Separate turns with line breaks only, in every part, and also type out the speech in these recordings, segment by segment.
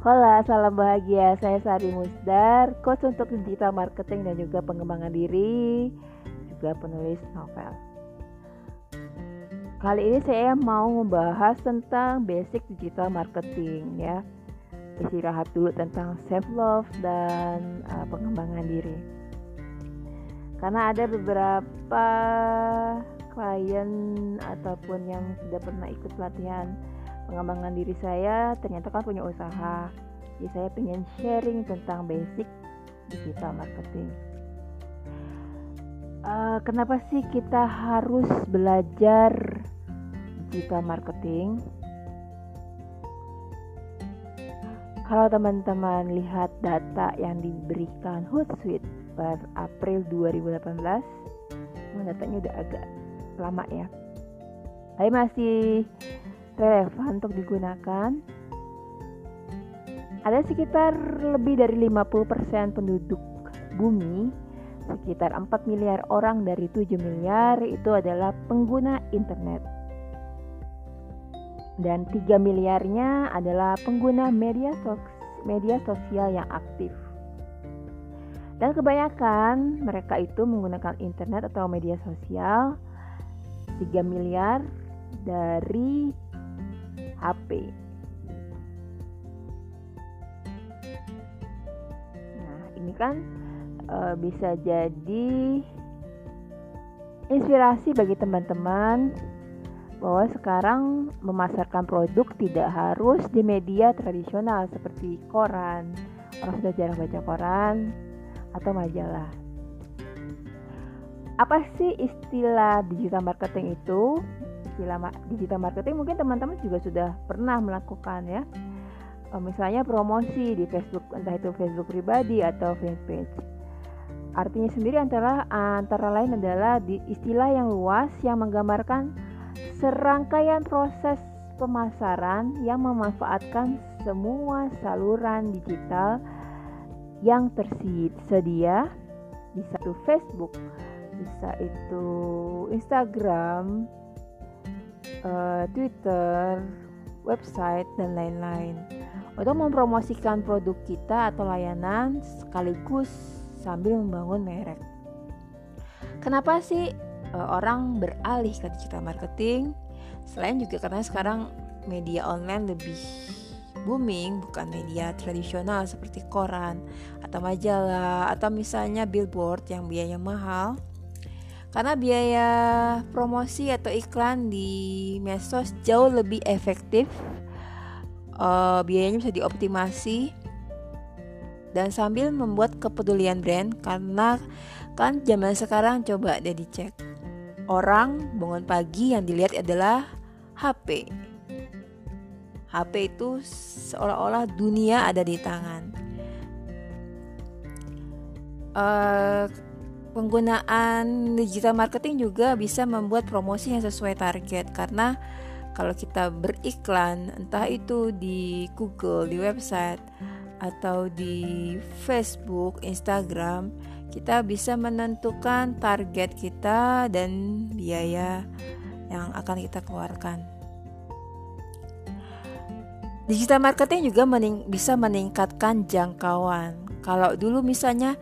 Hola, salam bahagia. Saya Sari Musdar, coach untuk digital marketing dan juga pengembangan diri, juga penulis novel. Kali ini saya mau membahas tentang basic digital marketing ya. Istirahat dulu tentang self love dan uh, pengembangan diri. Karena ada beberapa klien ataupun yang sudah pernah ikut pelatihan pengembangan diri saya ternyata kan punya usaha. Jadi saya pengen sharing tentang basic digital marketing. Uh, kenapa sih kita harus belajar digital marketing? Kalau teman-teman lihat data yang diberikan Hootsuite per April 2018 datanya udah agak lama ya. Tapi masih relevan untuk digunakan. Ada sekitar lebih dari 50% penduduk bumi, sekitar 4 miliar orang dari 7 miliar itu adalah pengguna internet. Dan 3 miliarnya adalah pengguna media, sos media sosial yang aktif. Dan kebanyakan mereka itu menggunakan internet atau media sosial 3 miliar dari HP. Nah, ini kan e, bisa jadi inspirasi bagi teman-teman bahwa sekarang memasarkan produk tidak harus di media tradisional seperti koran, orang sudah jarang baca koran atau majalah. Apa sih istilah digital marketing itu? Istilah digital marketing mungkin teman-teman juga sudah pernah melakukan ya. Eh, misalnya promosi di Facebook entah itu Facebook pribadi atau fanpage artinya sendiri antara antara lain adalah di istilah yang luas yang menggambarkan serangkaian proses pemasaran yang memanfaatkan semua saluran digital yang tersedia. Bisa itu Facebook bisa itu Instagram uh, Twitter, website, dan lain-lain. Untuk mempromosikan produk kita atau layanan sekaligus sambil membangun merek. Kenapa sih uh, orang beralih ke digital marketing? Selain juga karena sekarang media online lebih booming bukan media tradisional seperti koran atau majalah atau misalnya billboard yang biayanya mahal karena biaya promosi atau iklan di medsos jauh lebih efektif uh, biayanya bisa dioptimasi dan sambil membuat kepedulian brand karena kan zaman sekarang coba deh dicek. Orang bangun pagi yang dilihat adalah HP HP itu seolah-olah dunia ada di tangan. Uh, penggunaan digital marketing juga bisa membuat promosi yang sesuai target karena kalau kita beriklan entah itu di Google, di website atau di Facebook, Instagram, kita bisa menentukan target kita dan biaya yang akan kita keluarkan. Digital marketing juga mening bisa meningkatkan jangkauan. Kalau dulu misalnya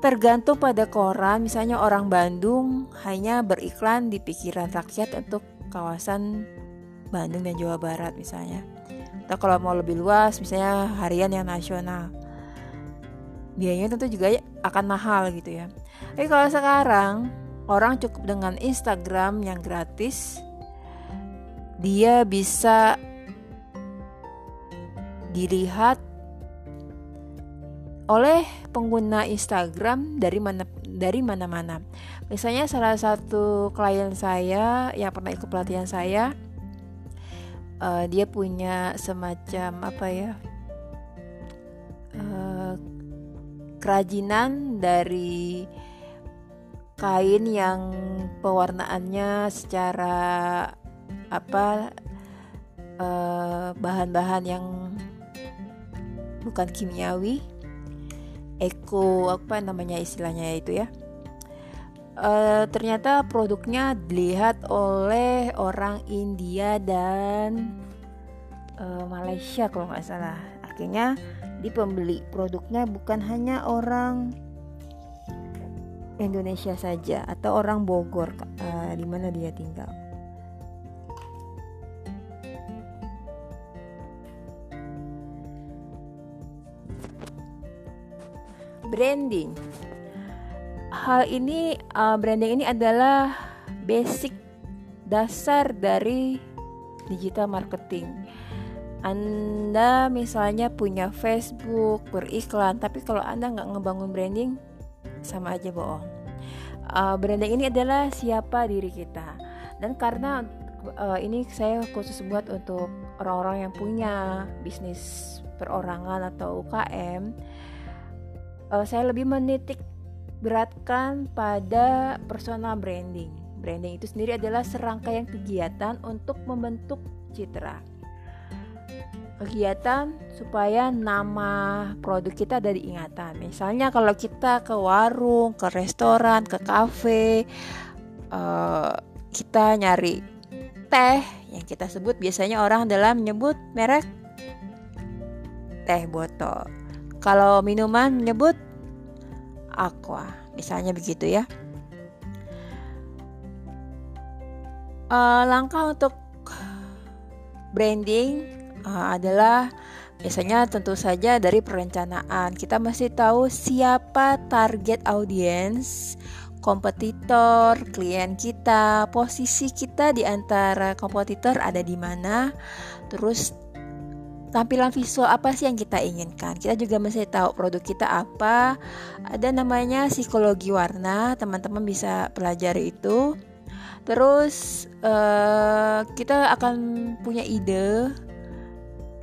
tergantung pada koran. Misalnya orang Bandung hanya beriklan di pikiran rakyat untuk kawasan Bandung dan Jawa Barat misalnya. Atau kalau mau lebih luas misalnya harian yang nasional. Biayanya tentu juga akan mahal gitu ya. Tapi kalau sekarang orang cukup dengan Instagram yang gratis. Dia bisa dilihat oleh pengguna Instagram dari mana dari mana-mana. Misalnya salah satu klien saya yang pernah ikut pelatihan saya, uh, dia punya semacam apa ya uh, kerajinan dari kain yang pewarnaannya secara apa eh, bahan-bahan uh, yang bukan kimiawi Eko apa namanya istilahnya itu ya? Uh, ternyata produknya dilihat oleh orang India dan uh, Malaysia kalau nggak salah. Artinya di pembeli produknya bukan hanya orang Indonesia saja atau orang Bogor uh, di mana dia tinggal. Branding. Hal ini uh, branding ini adalah basic dasar dari digital marketing. Anda misalnya punya Facebook beriklan, tapi kalau Anda nggak ngebangun branding, sama aja bohong. Uh, branding ini adalah siapa diri kita. Dan karena uh, ini saya khusus buat untuk orang-orang yang punya bisnis perorangan atau UKM, uh, saya lebih menitik beratkan pada personal branding. Branding itu sendiri adalah serangkaian kegiatan untuk membentuk citra kegiatan supaya nama produk kita ada diingatan. Misalnya kalau kita ke warung, ke restoran, ke kafe, uh, kita nyari teh yang kita sebut biasanya orang dalam menyebut merek teh botol. Kalau minuman menyebut aqua, misalnya begitu ya. Uh, langkah untuk branding uh, adalah biasanya tentu saja dari perencanaan. Kita mesti tahu siapa target audiens, kompetitor, klien kita, posisi kita di antara kompetitor ada di mana, terus tampilan visual apa sih yang kita inginkan. Kita juga mesti tahu produk kita apa. Ada namanya psikologi warna, teman-teman bisa pelajari itu. Terus uh, kita akan punya ide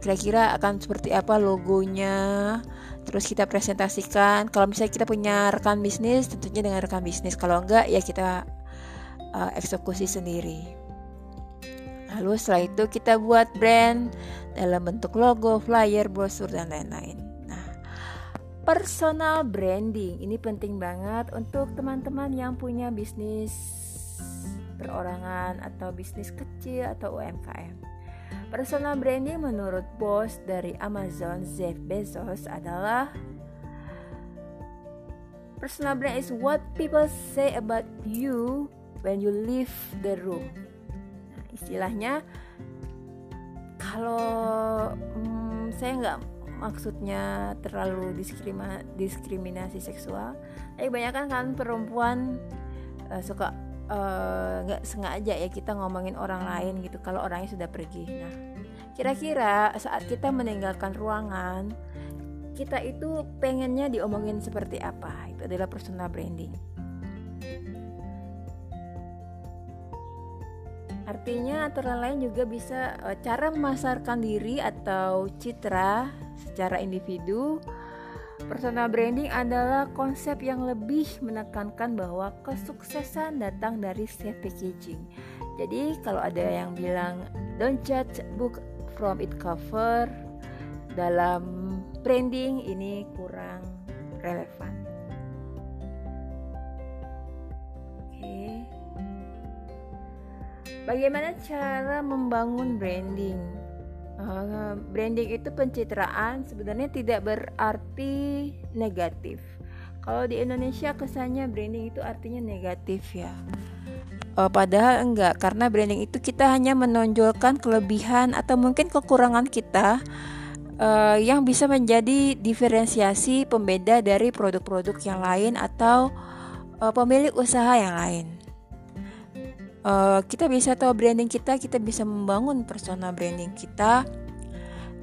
kira-kira akan seperti apa logonya terus kita presentasikan kalau misalnya kita punya rekan bisnis tentunya dengan rekan bisnis kalau enggak ya kita uh, eksekusi sendiri lalu setelah itu kita buat brand dalam bentuk logo flyer brosur dan lain-lain. Nah personal branding. Ini penting banget untuk teman-teman yang punya bisnis perorangan atau bisnis kecil atau UMKM Personal branding menurut bos dari Amazon Jeff Bezos adalah Personal brand is what people say about you when you leave the room. Istilahnya kalau hmm, saya nggak maksudnya terlalu diskrimina, diskriminasi seksual, banyak kan perempuan uh, suka Eh, nggak uh, sengaja ya kita ngomongin orang lain gitu kalau orangnya sudah pergi. Nah, kira-kira saat kita meninggalkan ruangan, kita itu pengennya diomongin seperti apa? Itu adalah personal branding. Artinya antara lain juga bisa uh, cara memasarkan diri atau citra secara individu Personal branding adalah konsep yang lebih menekankan bahwa kesuksesan datang dari safe packaging. Jadi kalau ada yang bilang don't judge book from its cover dalam branding ini kurang relevan. Bagaimana cara membangun branding? Uh, branding itu pencitraan sebenarnya tidak berarti negatif. Kalau di Indonesia kesannya branding itu artinya negatif ya. Uh, padahal enggak, karena branding itu kita hanya menonjolkan kelebihan atau mungkin kekurangan kita uh, yang bisa menjadi diferensiasi pembeda dari produk-produk yang lain atau uh, pemilik usaha yang lain. Uh, kita bisa tahu branding kita, kita bisa membangun personal branding kita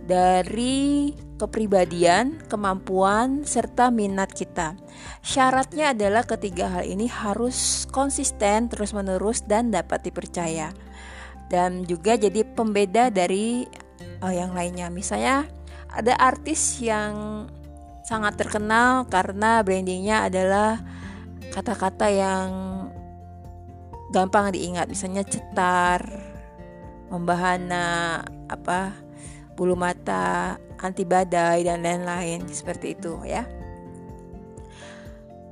dari kepribadian, kemampuan, serta minat kita. Syaratnya adalah ketiga hal ini harus konsisten, terus-menerus, dan dapat dipercaya, dan juga jadi pembeda dari uh, yang lainnya. Misalnya, ada artis yang sangat terkenal karena brandingnya adalah kata-kata yang gampang diingat. Misalnya cetar membahana apa bulu mata anti badai dan lain-lain. Seperti itu ya.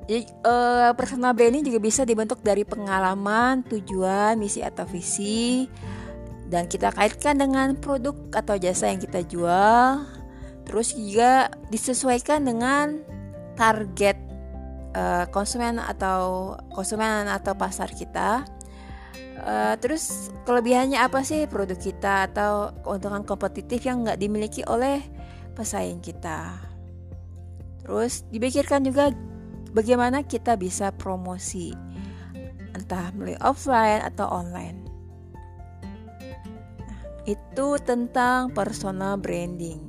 Jadi uh, personal branding juga bisa dibentuk dari pengalaman tujuan misi atau visi. Dan kita kaitkan dengan produk atau jasa yang kita jual. Terus juga disesuaikan dengan target uh, konsumen atau konsumen atau pasar kita. Uh, terus kelebihannya apa sih produk kita atau keuntungan kompetitif yang nggak dimiliki oleh pesaing kita? Terus dipikirkan juga bagaimana kita bisa promosi entah melalui offline atau online. Nah, itu tentang personal branding.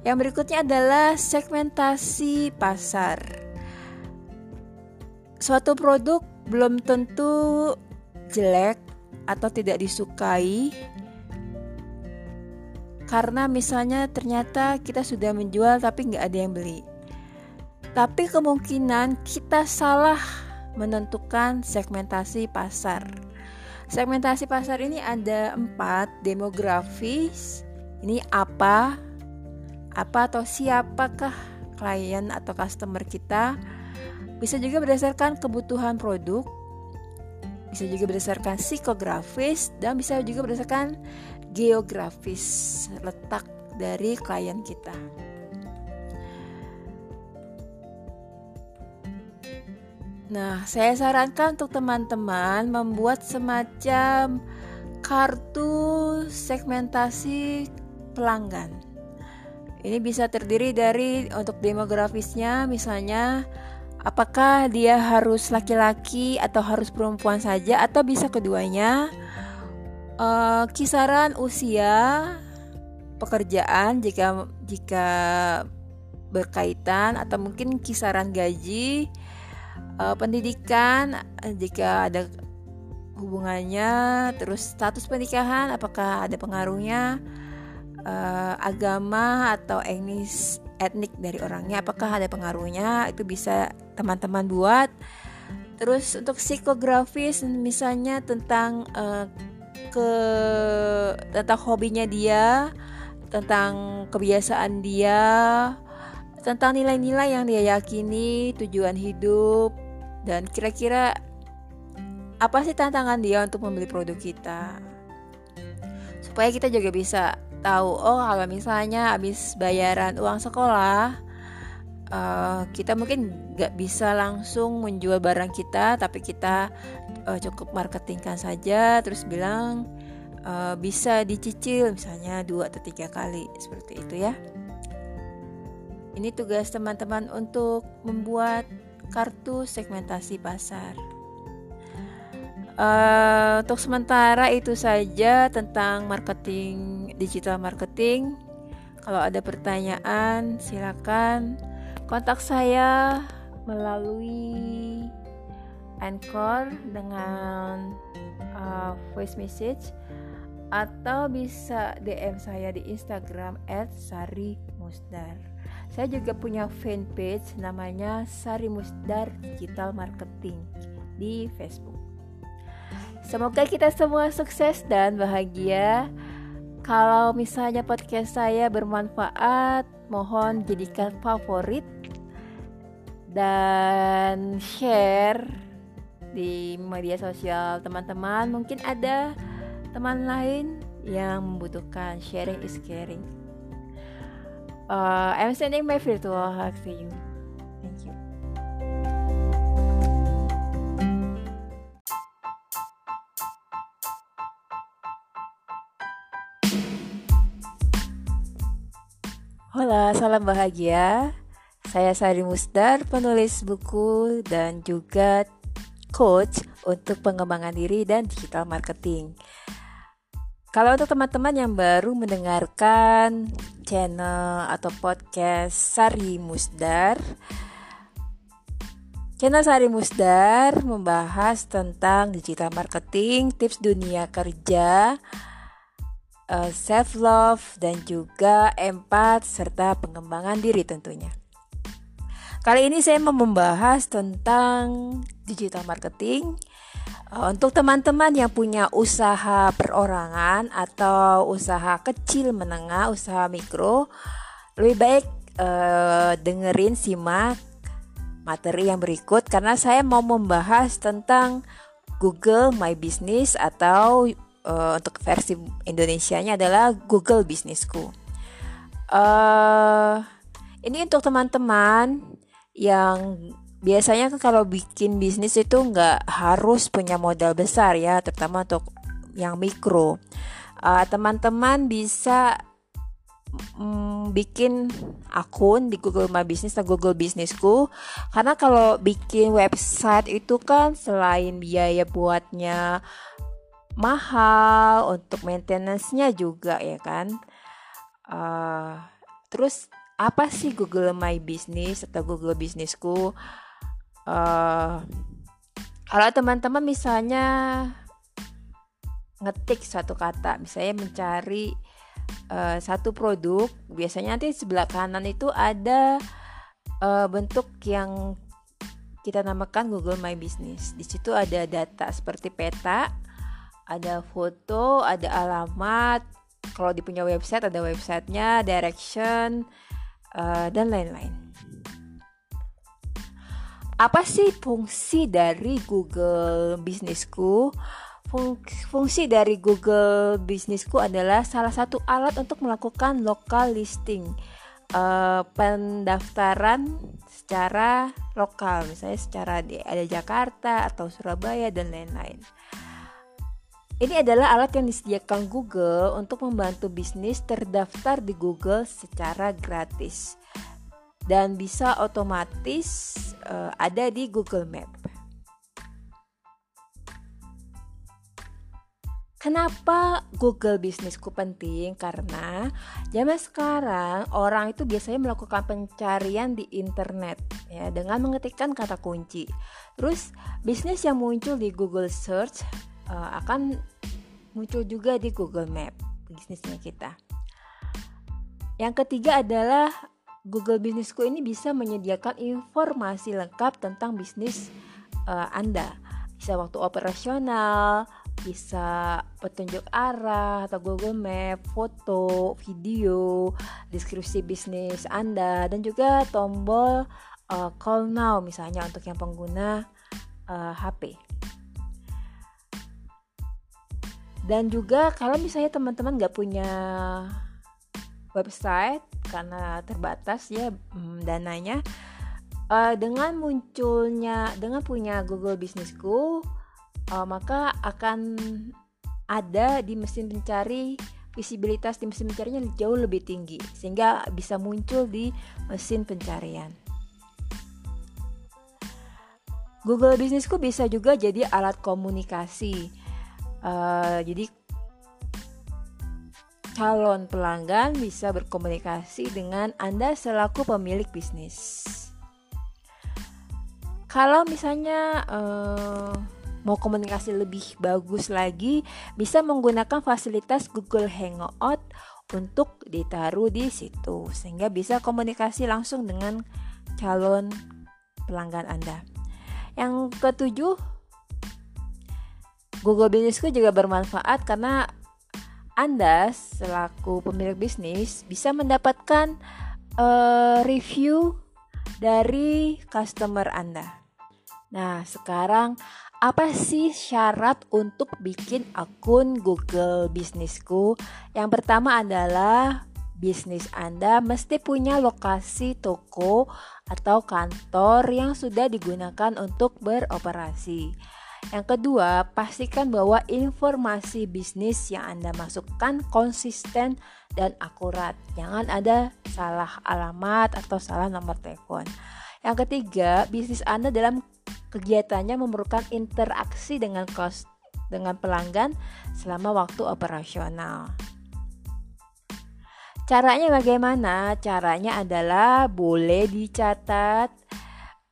Yang berikutnya adalah segmentasi pasar. Suatu produk belum tentu jelek atau tidak disukai karena misalnya ternyata kita sudah menjual tapi nggak ada yang beli. Tapi kemungkinan kita salah menentukan segmentasi pasar. Segmentasi pasar ini ada empat demografis. Ini apa, apa atau siapakah klien atau customer kita bisa juga berdasarkan kebutuhan produk bisa juga berdasarkan psikografis dan bisa juga berdasarkan geografis letak dari klien kita. Nah, saya sarankan untuk teman-teman membuat semacam kartu segmentasi pelanggan. Ini bisa terdiri dari untuk demografisnya misalnya apakah dia harus laki-laki atau harus perempuan saja atau bisa keduanya. Uh, kisaran usia pekerjaan jika jika berkaitan atau mungkin kisaran gaji uh, pendidikan jika ada hubungannya terus status pernikahan apakah ada pengaruhnya uh, agama atau etnis etnik dari orangnya apakah ada pengaruhnya itu bisa teman-teman buat. Terus untuk psikografis misalnya tentang uh, ke tentang hobinya dia tentang kebiasaan dia tentang nilai-nilai yang dia yakini tujuan hidup dan kira-kira apa sih tantangan dia untuk membeli produk kita. Supaya kita juga bisa tahu oh kalau misalnya habis bayaran uang sekolah uh, kita mungkin nggak bisa langsung menjual barang kita tapi kita uh, cukup marketingkan saja terus bilang uh, bisa dicicil misalnya dua atau tiga kali seperti itu ya. Ini tugas teman-teman untuk membuat kartu segmentasi pasar. Uh, untuk sementara itu saja tentang marketing digital marketing. Kalau ada pertanyaan, silakan kontak saya melalui Anchor dengan uh, voice message atau bisa DM saya di Instagram @sarimusdar. Saya juga punya fanpage namanya Sari Musdar Digital Marketing di Facebook. Semoga kita semua sukses dan bahagia. Kalau misalnya podcast saya bermanfaat, mohon jadikan favorit dan share di media sosial teman-teman. Mungkin ada teman lain yang membutuhkan sharing is caring. Uh, I'm sending my virtual hug to you. Hola, salam bahagia. Saya Sari Musdar, penulis buku dan juga coach untuk pengembangan diri dan digital marketing. Kalau untuk teman-teman yang baru mendengarkan channel atau podcast Sari Musdar, channel Sari Musdar membahas tentang digital marketing, tips dunia kerja, uh, eh, self love dan juga empat serta pengembangan diri tentunya. Kali ini saya mau membahas tentang digital marketing uh, untuk teman-teman yang punya usaha perorangan atau usaha kecil menengah, usaha mikro, lebih baik uh, dengerin simak materi yang berikut karena saya mau membahas tentang Google My Business atau uh, untuk versi Indonesia-nya adalah Google Bisnisku.
uh, ini untuk teman-teman yang biasanya kan kalau bikin bisnis itu nggak harus punya modal besar ya, terutama untuk yang mikro. teman teman-teman bisa mm, bikin akun di Google My Business atau Google Businessku karena kalau bikin website itu kan selain biaya buatnya mahal untuk maintenance-nya juga ya kan uh, terus apa sih Google My Business atau Google Businessku uh, kalau teman-teman misalnya ngetik satu kata misalnya mencari uh, satu produk biasanya nanti sebelah kanan itu ada uh, bentuk yang kita namakan Google My Business. Di situ ada data seperti peta, ada foto, ada alamat. Kalau di punya website ada websitenya, direction, uh, dan lain-lain. Apa sih fungsi dari Google Businessku? Fungsi dari Google Businessku adalah salah satu alat untuk melakukan local listing, uh, pendaftaran secara lokal, misalnya secara di ada Jakarta atau Surabaya dan lain-lain. Ini adalah alat yang disediakan Google untuk membantu bisnis terdaftar di Google secara gratis dan bisa otomatis uh, ada di Google Map. Kenapa Google bisnisku penting? Karena zaman sekarang orang itu biasanya melakukan pencarian di internet ya dengan mengetikkan kata kunci. Terus bisnis yang muncul di Google Search uh, akan muncul juga di Google Map bisnisnya kita. Yang ketiga adalah Google Bisnisku ini bisa menyediakan informasi lengkap tentang bisnis uh, Anda. Bisa waktu operasional, bisa petunjuk arah atau Google Map, foto, video, deskripsi bisnis Anda dan juga tombol uh, call now misalnya untuk yang pengguna uh, HP. Dan juga kalau misalnya teman-teman nggak punya website karena terbatas ya hmm, dananya, uh, dengan munculnya dengan punya Google Bisnisku uh, maka akan ada di mesin pencari visibilitas di mesin pencarinya jauh lebih tinggi sehingga bisa muncul di mesin pencarian. Google Bisnisku bisa juga jadi alat komunikasi. Uh, jadi calon pelanggan bisa berkomunikasi dengan Anda selaku pemilik bisnis. Kalau misalnya uh, mau komunikasi lebih bagus lagi bisa menggunakan fasilitas Google Hangout untuk ditaruh di situ sehingga bisa komunikasi langsung dengan calon pelanggan Anda. Yang ketujuh, Google Businessku juga bermanfaat karena Anda selaku pemilik bisnis bisa mendapatkan uh, review dari customer Anda. Nah, sekarang apa sih syarat untuk bikin akun Google Bisnisku? Yang pertama adalah bisnis Anda mesti punya lokasi toko atau kantor yang sudah digunakan untuk beroperasi. Yang kedua, pastikan bahwa informasi bisnis yang Anda masukkan konsisten dan akurat. Jangan ada salah alamat atau salah nomor telepon. Yang ketiga, bisnis Anda dalam Kegiatannya memerlukan interaksi dengan kos dengan pelanggan selama waktu operasional. Caranya bagaimana? Caranya adalah boleh dicatat.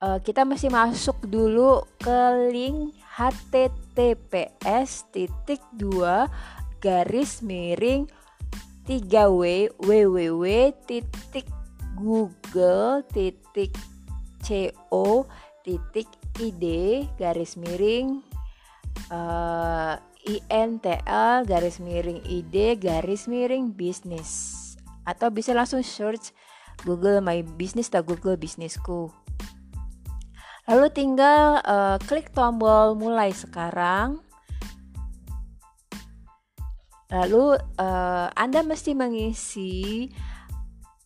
Uh, kita mesti masuk dulu ke link https titik dua garis miring 3w www titik google titik co titik id garis miring uh, intl garis miring id garis miring bisnis atau bisa langsung search Google My Business atau Google Bisnisku. Lalu tinggal uh, klik tombol mulai sekarang. Lalu uh, Anda mesti mengisi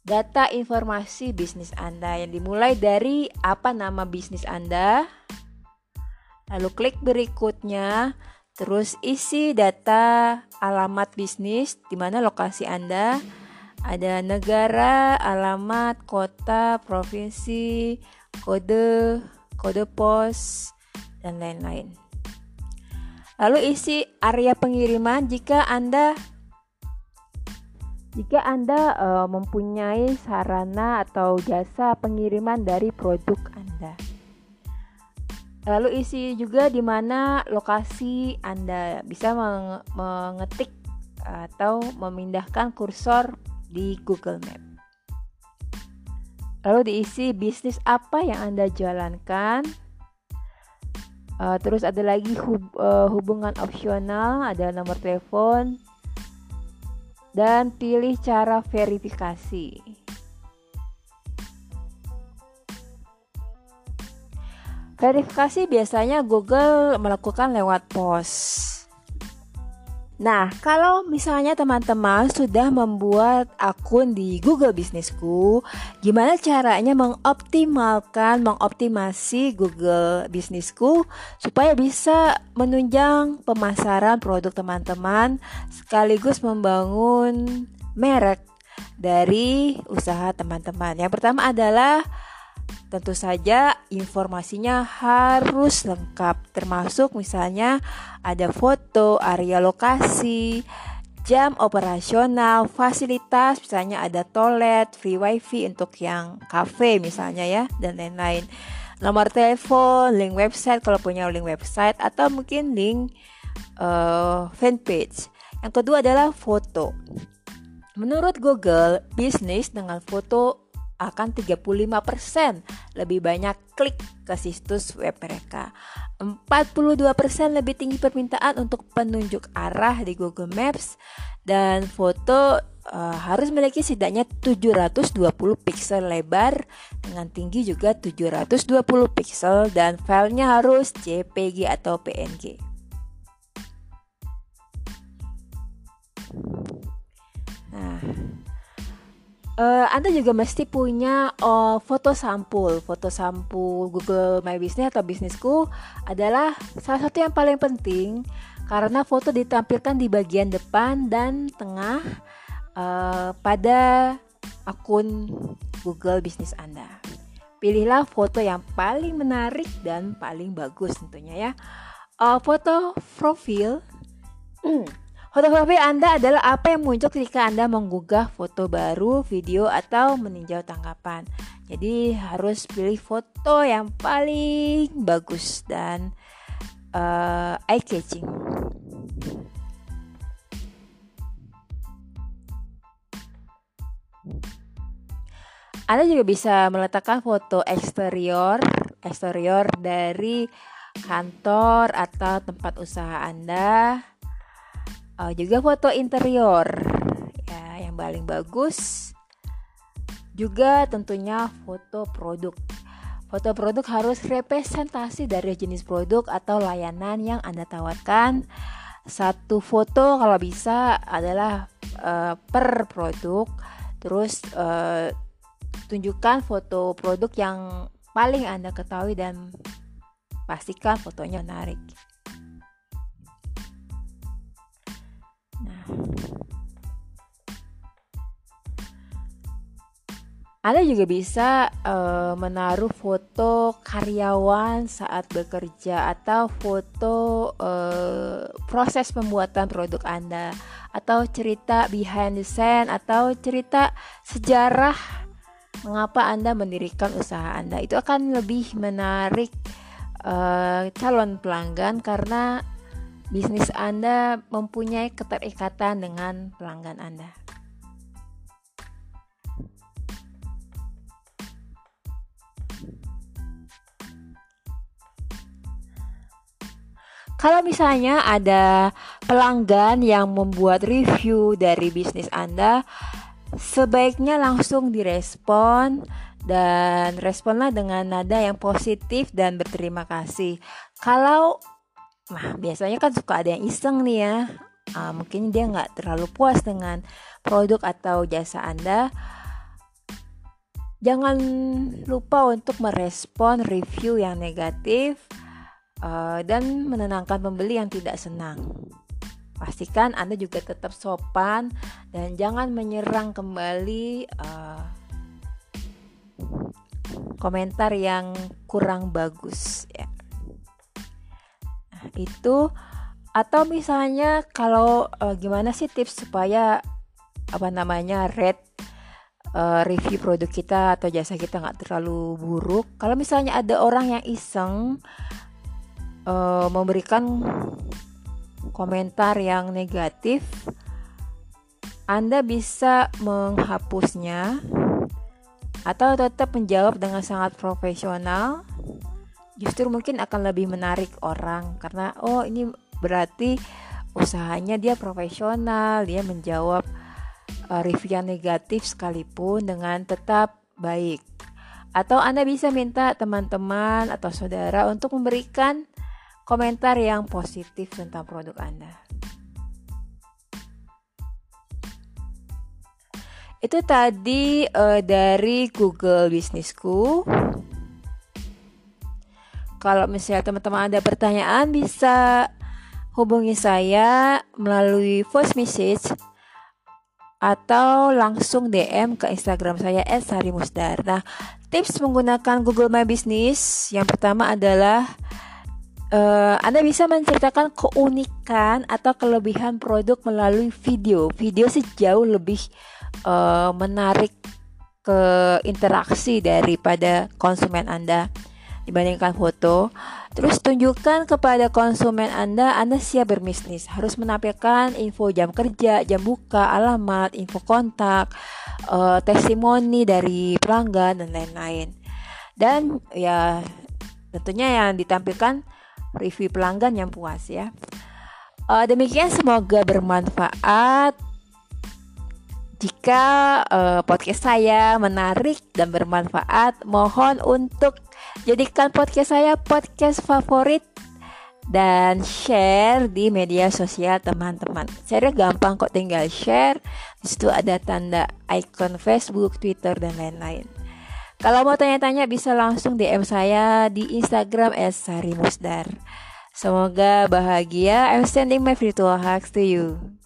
data informasi bisnis Anda yang dimulai dari apa nama bisnis Anda. Lalu klik berikutnya, terus isi data alamat bisnis di mana lokasi Anda. Ada negara, alamat, kota, provinsi, kode, kode pos, dan lain-lain. Lalu isi area pengiriman jika Anda jika Anda uh, mempunyai sarana atau jasa pengiriman dari produk Anda. Lalu isi juga di mana lokasi Anda bisa meng mengetik atau memindahkan kursor di Google Map. Lalu diisi bisnis apa yang Anda jalankan. Uh, terus ada lagi hub, uh, hubungan opsional, ada nomor telepon, dan pilih cara verifikasi. Verifikasi biasanya Google melakukan lewat pos. Nah, kalau misalnya teman-teman sudah membuat akun di Google Bisnisku, gimana caranya mengoptimalkan, mengoptimasi Google Bisnisku supaya bisa menunjang pemasaran produk teman-teman sekaligus membangun merek dari usaha teman-teman. Yang pertama adalah Tentu saja informasinya harus lengkap termasuk misalnya ada foto, area lokasi, jam operasional, fasilitas misalnya ada toilet, free wifi untuk yang cafe misalnya ya dan lain-lain. Nomor telepon, link website kalau punya link website atau mungkin link uh, fanpage. Yang kedua adalah foto. Menurut Google, bisnis dengan foto akan 35% lebih banyak klik ke situs web mereka. 42% lebih tinggi permintaan untuk penunjuk arah di Google Maps dan foto uh, harus memiliki setidaknya 720 pixel lebar dengan tinggi juga 720 pixel dan filenya harus JPG atau PNG. Nah, Uh, Anda juga mesti punya uh, foto sampul. Foto sampul Google My Business atau bisnisku adalah salah satu yang paling penting karena foto ditampilkan di bagian depan dan tengah uh, pada akun Google bisnis Anda. Pilihlah foto yang paling menarik dan paling bagus tentunya ya. Uh, foto profil Foto profil Anda adalah apa yang muncul ketika Anda menggugah foto baru, video, atau meninjau tanggapan. Jadi harus pilih foto yang paling bagus dan uh, eye catching. Anda juga bisa meletakkan foto eksterior, eksterior dari kantor atau tempat usaha Anda uh, juga foto interior. Ya yang paling bagus juga tentunya foto produk. Foto produk harus representasi dari jenis produk atau layanan yang anda tawarkan. Satu foto kalau bisa adalah uh, per produk. Terus uh, tunjukkan foto produk yang paling anda ketahui dan pastikan fotonya menarik Anda juga bisa uh, menaruh foto karyawan saat bekerja atau foto uh, proses pembuatan produk Anda atau cerita behind the scene atau cerita sejarah mengapa Anda mendirikan usaha Anda. Itu akan lebih menarik uh, calon pelanggan karena bisnis Anda mempunyai keterikatan dengan pelanggan Anda. Kalau misalnya ada pelanggan yang membuat review dari bisnis Anda, sebaiknya langsung direspon dan responlah dengan nada yang positif dan berterima kasih. Kalau nah biasanya kan suka ada yang iseng nih ya, uh, mungkin dia nggak terlalu puas dengan produk atau jasa Anda. jangan lupa untuk merespon review yang negatif uh, dan menenangkan pembeli yang tidak senang. Pastikan Anda juga tetap sopan dan jangan menyerang kembali uh, komentar yang kurang bagus ya. Itu atau misalnya kalau uh, gimana sih tips supaya apa namanya red uh, review produk kita atau jasa kita nggak terlalu buruk. Kalau misalnya ada orang yang iseng uh, memberikan komentar yang negatif, Anda bisa menghapusnya atau tetap menjawab dengan sangat profesional. Justru mungkin akan lebih menarik orang karena oh ini berarti usahanya dia profesional, dia menjawab uh, review yang negatif sekalipun dengan tetap baik. Atau Anda bisa minta teman-teman atau saudara untuk memberikan komentar yang positif tentang produk Anda. Itu tadi uh, dari Google Bisnisku. Kalau misalnya teman-teman ada pertanyaan bisa hubungi saya melalui voice message atau langsung DM ke Instagram saya @sarimusdar. Nah, tips menggunakan Google My Business yang pertama adalah uh, Anda bisa menceritakan keunikan atau kelebihan produk melalui video. Video sejauh lebih uh, menarik ke interaksi daripada konsumen Anda dibandingkan foto. Terus tunjukkan kepada konsumen Anda Anda siap berbisnis. Harus menampilkan info jam kerja, jam buka, alamat, info kontak, uh, testimoni dari pelanggan dan lain-lain. Dan ya tentunya yang ditampilkan review pelanggan yang puas ya. Uh, demikian semoga bermanfaat. Jika uh, podcast saya menarik dan bermanfaat, mohon untuk jadikan podcast saya podcast favorit dan share di media sosial teman-teman. Share gampang kok tinggal share. Di situ ada tanda icon Facebook, Twitter dan lain-lain. Kalau mau tanya-tanya bisa langsung DM saya di Instagram @sarimusdar. Semoga bahagia. I'm sending my virtual hugs to you.